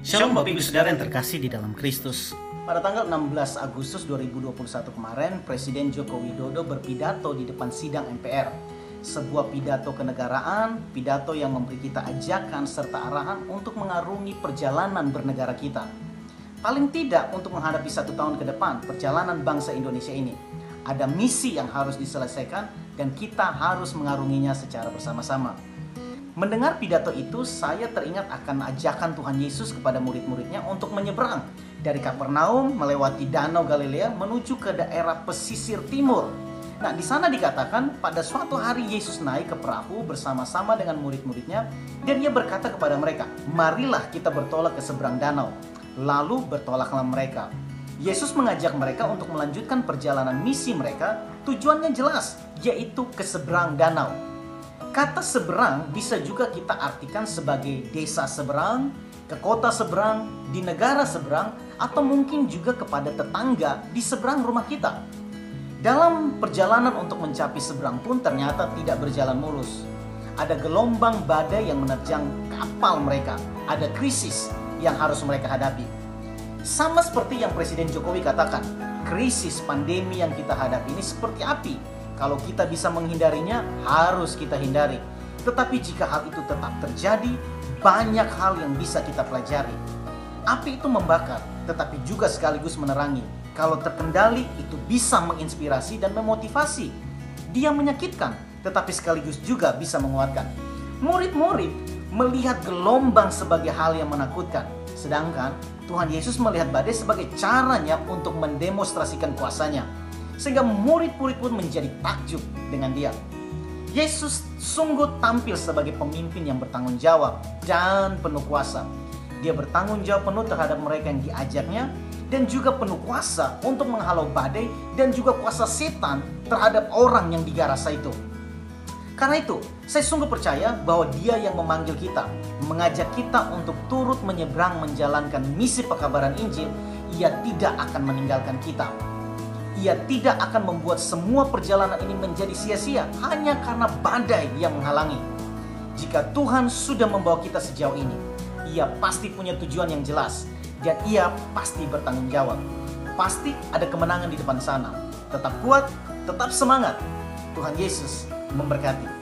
Shalom Bapak Ibu Saudara yang terkasih di dalam Kristus. Pada tanggal 16 Agustus 2021 kemarin, Presiden Joko Widodo berpidato di depan sidang MPR. Sebuah pidato kenegaraan, pidato yang memberi kita ajakan serta arahan untuk mengarungi perjalanan bernegara kita. Paling tidak untuk menghadapi satu tahun ke depan perjalanan bangsa Indonesia ini. Ada misi yang harus diselesaikan dan kita harus mengarunginya secara bersama-sama. Mendengar pidato itu, saya teringat akan ajakan Tuhan Yesus kepada murid-muridnya untuk menyeberang dari Kapernaum melewati Danau Galilea menuju ke daerah pesisir timur. Nah, di sana dikatakan pada suatu hari Yesus naik ke perahu bersama-sama dengan murid-muridnya dan ia berkata kepada mereka, "Marilah kita bertolak ke seberang danau." Lalu bertolaklah mereka. Yesus mengajak mereka untuk melanjutkan perjalanan misi mereka. Tujuannya jelas, yaitu ke seberang danau. Kata seberang bisa juga kita artikan sebagai desa seberang, ke kota seberang, di negara seberang, atau mungkin juga kepada tetangga di seberang rumah kita. Dalam perjalanan untuk mencapai seberang pun ternyata tidak berjalan mulus. Ada gelombang badai yang menerjang kapal mereka, ada krisis yang harus mereka hadapi. Sama seperti yang Presiden Jokowi katakan, krisis pandemi yang kita hadapi ini seperti api kalau kita bisa menghindarinya, harus kita hindari. Tetapi jika hal itu tetap terjadi, banyak hal yang bisa kita pelajari. Api itu membakar, tetapi juga sekaligus menerangi. Kalau terkendali, itu bisa menginspirasi dan memotivasi. Dia menyakitkan, tetapi sekaligus juga bisa menguatkan. Murid-murid melihat gelombang sebagai hal yang menakutkan, sedangkan Tuhan Yesus melihat badai sebagai caranya untuk mendemonstrasikan kuasanya sehingga murid-murid pun menjadi takjub dengan dia. Yesus sungguh tampil sebagai pemimpin yang bertanggung jawab dan penuh kuasa. Dia bertanggung jawab penuh terhadap mereka yang diajaknya dan juga penuh kuasa untuk menghalau badai dan juga kuasa setan terhadap orang yang digarasa itu. Karena itu, saya sungguh percaya bahwa dia yang memanggil kita, mengajak kita untuk turut menyeberang menjalankan misi pekabaran Injil, ia tidak akan meninggalkan kita ia tidak akan membuat semua perjalanan ini menjadi sia-sia hanya karena badai yang menghalangi. Jika Tuhan sudah membawa kita sejauh ini, ia pasti punya tujuan yang jelas dan ia pasti bertanggung jawab. Pasti ada kemenangan di depan sana. Tetap kuat, tetap semangat. Tuhan Yesus memberkati.